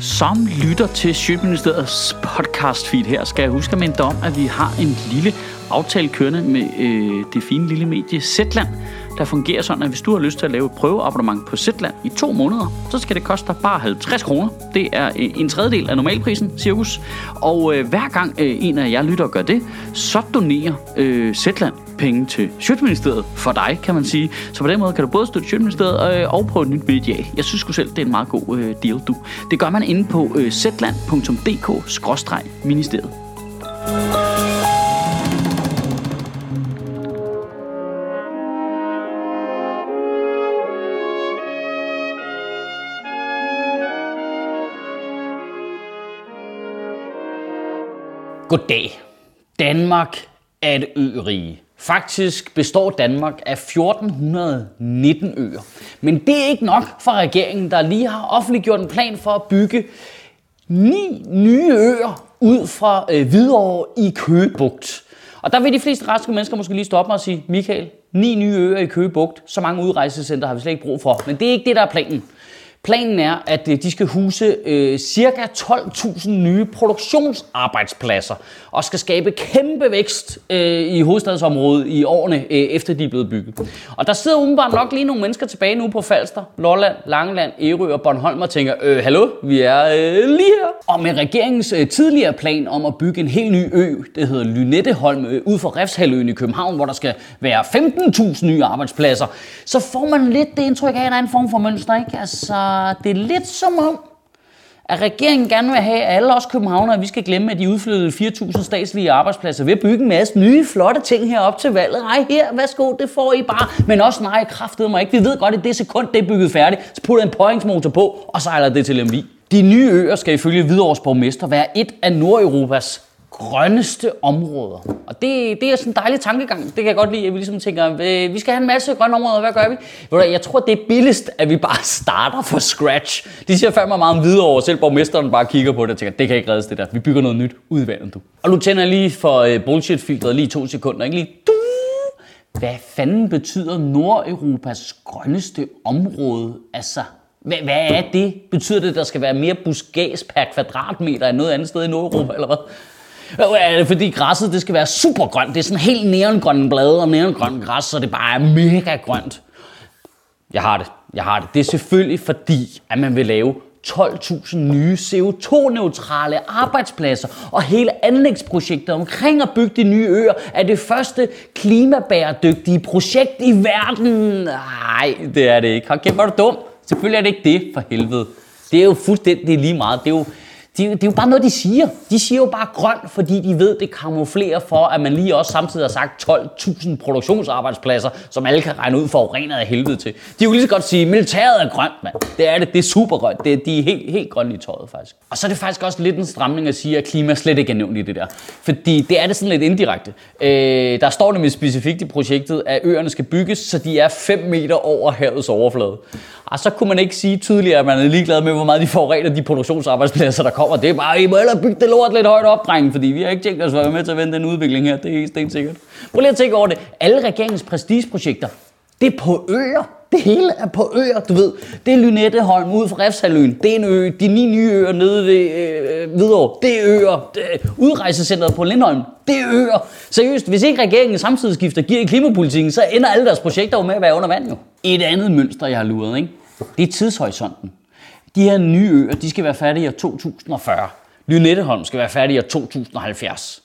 som lytter til Sjøministeriets podcast feed her, skal jeg huske at minde om, at vi har en lille aftale kørende med øh, det fine lille medie Zetland, der fungerer sådan, at hvis du har lyst til at lave et prøveabonnement på Zetland i to måneder, så skal det koste dig bare 50 kroner. Det er øh, en tredjedel af normalprisen, cirkus. Og øh, hver gang øh, en af jer lytter gør det, så donerer øh, Zetland penge til Sjøtministeriet for dig, kan man sige. Så på den måde kan du både støtte Sjøtministeriet øh, og prøve et nyt medie Jeg synes sgu selv, det er en meget god øh, deal, du. Det gør man inde på øh, zland.dk-ministeriet. Goddag. Danmark er et ørige. Faktisk består Danmark af 1419 øer. Men det er ikke nok for regeringen, der lige har offentliggjort en plan for at bygge ni nye øer ud fra øh, Hvidovre i Køgebugt. Og der vil de fleste raske mennesker måske lige stoppe mig og sige, Michael, ni nye øer i Køgebugt, så mange udrejsecenter har vi slet ikke brug for. Men det er ikke det, der er planen. Planen er, at øh, de skal huse øh, cirka 12.000 nye produktionsarbejdspladser og skal skabe kæmpe vækst øh, i hovedstadsområdet i årene øh, efter de er blevet bygget. Og der sidder umiddelbart nok lige nogle mennesker tilbage nu på Falster, Lolland, Langeland, Ærø og Bornholm og tænker, øh, hallo, vi er øh, lige her. Og med regeringens øh, tidligere plan om at bygge en helt ny ø, det hedder Lynetteholm, øh, ud for Refshaløen i København, hvor der skal være 15.000 nye arbejdspladser, så får man lidt det indtryk af, at der er en form for mønster, ikke? Altså, det er lidt som om, at regeringen gerne vil have alle os københavnere, at vi skal glemme, at de udflyttede 4.000 statslige arbejdspladser ved at bygge en masse nye, flotte ting herop til valget. Ej, her, værsgo, det får I bare. Men også nej, kraftede mig ikke. Vi ved godt, at det sekund, det er bygget færdigt, så putter en pøjingsmotor på, og sejler det til Lemvig. De nye øer skal ifølge Hvidovres borgmester være et af Nordeuropas grønneste områder. Og det, det er sådan en dejlig tankegang. Det kan jeg godt lide, at vi ligesom tænker, øh, vi skal have en masse grønne områder, hvad gør vi? Jeg tror, det er billigst, at vi bare starter fra scratch. De siger fandme meget om videre over, selv borgmesteren bare kigger på det og tænker, det kan ikke reddes det der. Vi bygger noget nyt ud i vandet, du. Og nu tænder jeg lige for øh, bullshit-filtret lige to sekunder, ikke lige du. Hvad fanden betyder Nordeuropas grønneste område? Altså, hvad, hvad er det? Betyder det, at der skal være mere buskæs per kvadratmeter end noget andet sted i Nordeuropa, eller hvad? Er det fordi græsset det skal være super grønt? Det er sådan helt neongrønne blade og neongrønt græs, så det bare er mega grønt. Jeg har det. Jeg har det. Det er selvfølgelig fordi, at man vil lave 12.000 nye CO2-neutrale arbejdspladser, og hele anlægsprojektet omkring at bygge de nye øer er det første klimabæredygtige projekt i verden. Nej, det er det ikke. Hold kæft, hvor er du dum. Selvfølgelig er det ikke det, for helvede. Det er jo fuldstændig lige meget. Det er jo, det, det er jo bare noget, de siger. De siger jo bare grøn, fordi de ved, det kamuflerer for, at man lige også samtidig har sagt 12.000 produktionsarbejdspladser, som alle kan regne ud forurenet af helvede til. De kunne lige så godt sige, at militæret er grønt, mand. Det er det. Det er super grønt. Det, de er helt, helt grønne i tøjet, faktisk. Og så er det faktisk også lidt en stramning at sige, at klima slet ikke er nævnt i det der. Fordi det er det sådan lidt indirekte. Øh, der står nemlig specifikt i projektet, at øerne skal bygges, så de er 5 meter over havets overflade. Og så kunne man ikke sige tydeligere, at man er ligeglad med, hvor meget de forurener de produktionsarbejdspladser, der kommer. Det er bare, I må hellere bygge det lort lidt højt op, drenge, fordi vi har ikke tænkt os at være med til at vende den udvikling her. Det er helt sikkert. Prøv lige at tænke over det. Alle regeringens prestigeprojekter, det er på øer. Det hele er på øer, du ved. Det er Lynetteholm ude fra Refshaløen. Det er en ø. De ni nye øer nede ved øh, Hvidovre. Det er øer. Det er udrejsecenteret på Lindholm. Det er øer. Seriøst, hvis ikke regeringen samtidig skifter gear i klimapolitikken, så ender alle deres projekter jo med at være under vand jo. Et andet mønster, jeg har luret, ikke? det er tidshorisonten. De her nye øer, de skal være færdige i 2040. Lynetteholm skal være færdig i 2070.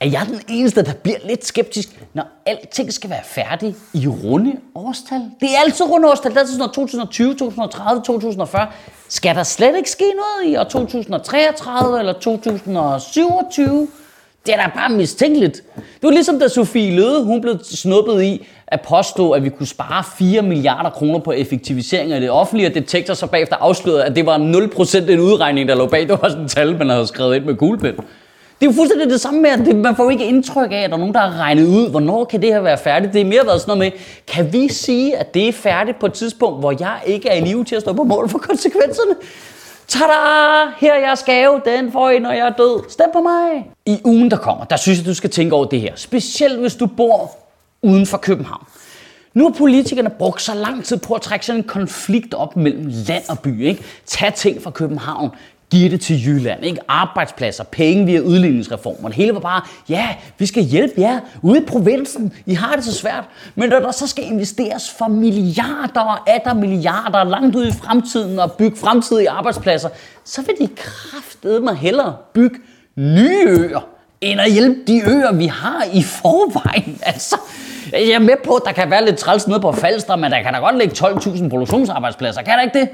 Er jeg den eneste, der bliver lidt skeptisk, når alting skal være færdigt i runde årstal? Det er altid runde årstal. Det er sådan 2020, 2030, 2040. Skal der slet ikke ske noget i år 2033 eller 2027? Det er da bare mistænkeligt. Det var ligesom da Sofie Løde, hun blev snuppet i at påstå, at vi kunne spare 4 milliarder kroner på effektivisering af det offentlige, og detektor så bagefter afslørede, at det var 0% en udregning, der lå bag. Det var sådan et tal, man havde skrevet ind med kuglepen. Det er jo fuldstændig det samme med, at det, man får ikke indtryk af, at der er nogen, der har regnet ud, hvornår kan det her være færdigt. Det er mere været sådan noget med, kan vi sige, at det er færdigt på et tidspunkt, hvor jeg ikke er i live til at stå på mål for konsekvenserne? Tada! Her er jeres gave. Den får I, når jeg er død. Stem på mig. I ugen, der kommer, der synes jeg, du skal tænke over det her. Specielt hvis du bor uden for København. Nu har politikerne brugt så lang tid på at trække sådan en konflikt op mellem land og by. Ikke? Tag ting fra København, giver det til Jylland. Ikke? Arbejdspladser, penge via udligningsreformer. Det hele var bare, ja, vi skal hjælpe jer ude i provinsen. I har det så svært. Men når der så skal investeres for milliarder og der milliarder langt ud i fremtiden og bygge fremtidige arbejdspladser, så vil de kraftedeme hellere bygge nye øer, end at hjælpe de øer, vi har i forvejen. Altså, jeg er med på, at der kan være lidt træls nede på Falster, men der kan da godt ligge 12.000 produktionsarbejdspladser. Kan der ikke det?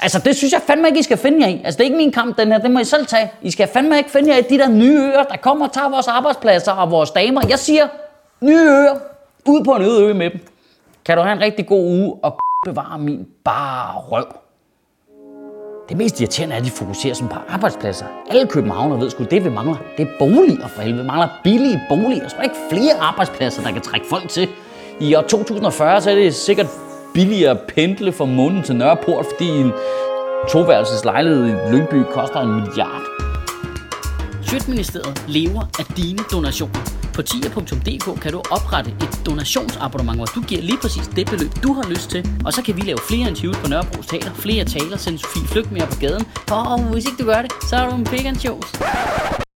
Altså, det synes jeg fandme ikke, I skal finde jer i. Altså, det er ikke min kamp, den her. Det må I selv tage. I skal fandme ikke finde jer i de der nye øer, der kommer og tager vores arbejdspladser og vores damer. Jeg siger, nye øer. Ud på en øde ø med dem. Kan du have en rigtig god uge og bevare min bare røv. Det mest irriterende er, at de fokuserer som på arbejdspladser. Alle københavner ved sgu, det vi mangler. Det er boliger for helvede. Vi mangler billige boliger. Så er ikke flere arbejdspladser, der kan trække folk til. I år 2040 så er det sikkert billigere at pendle fra munden til Nørreport, fordi en toværelses lejlighed i Lyngby koster en milliard. Sjøtministeriet lever af dine donationer. På tier.dk kan du oprette et donationsabonnement, hvor du giver lige præcis det beløb, du har lyst til. Og så kan vi lave flere interviews på Nørrebro Teater, flere taler, sende Sofie Flygt mere på gaden. Og hvis ikke du gør det, så er du en big.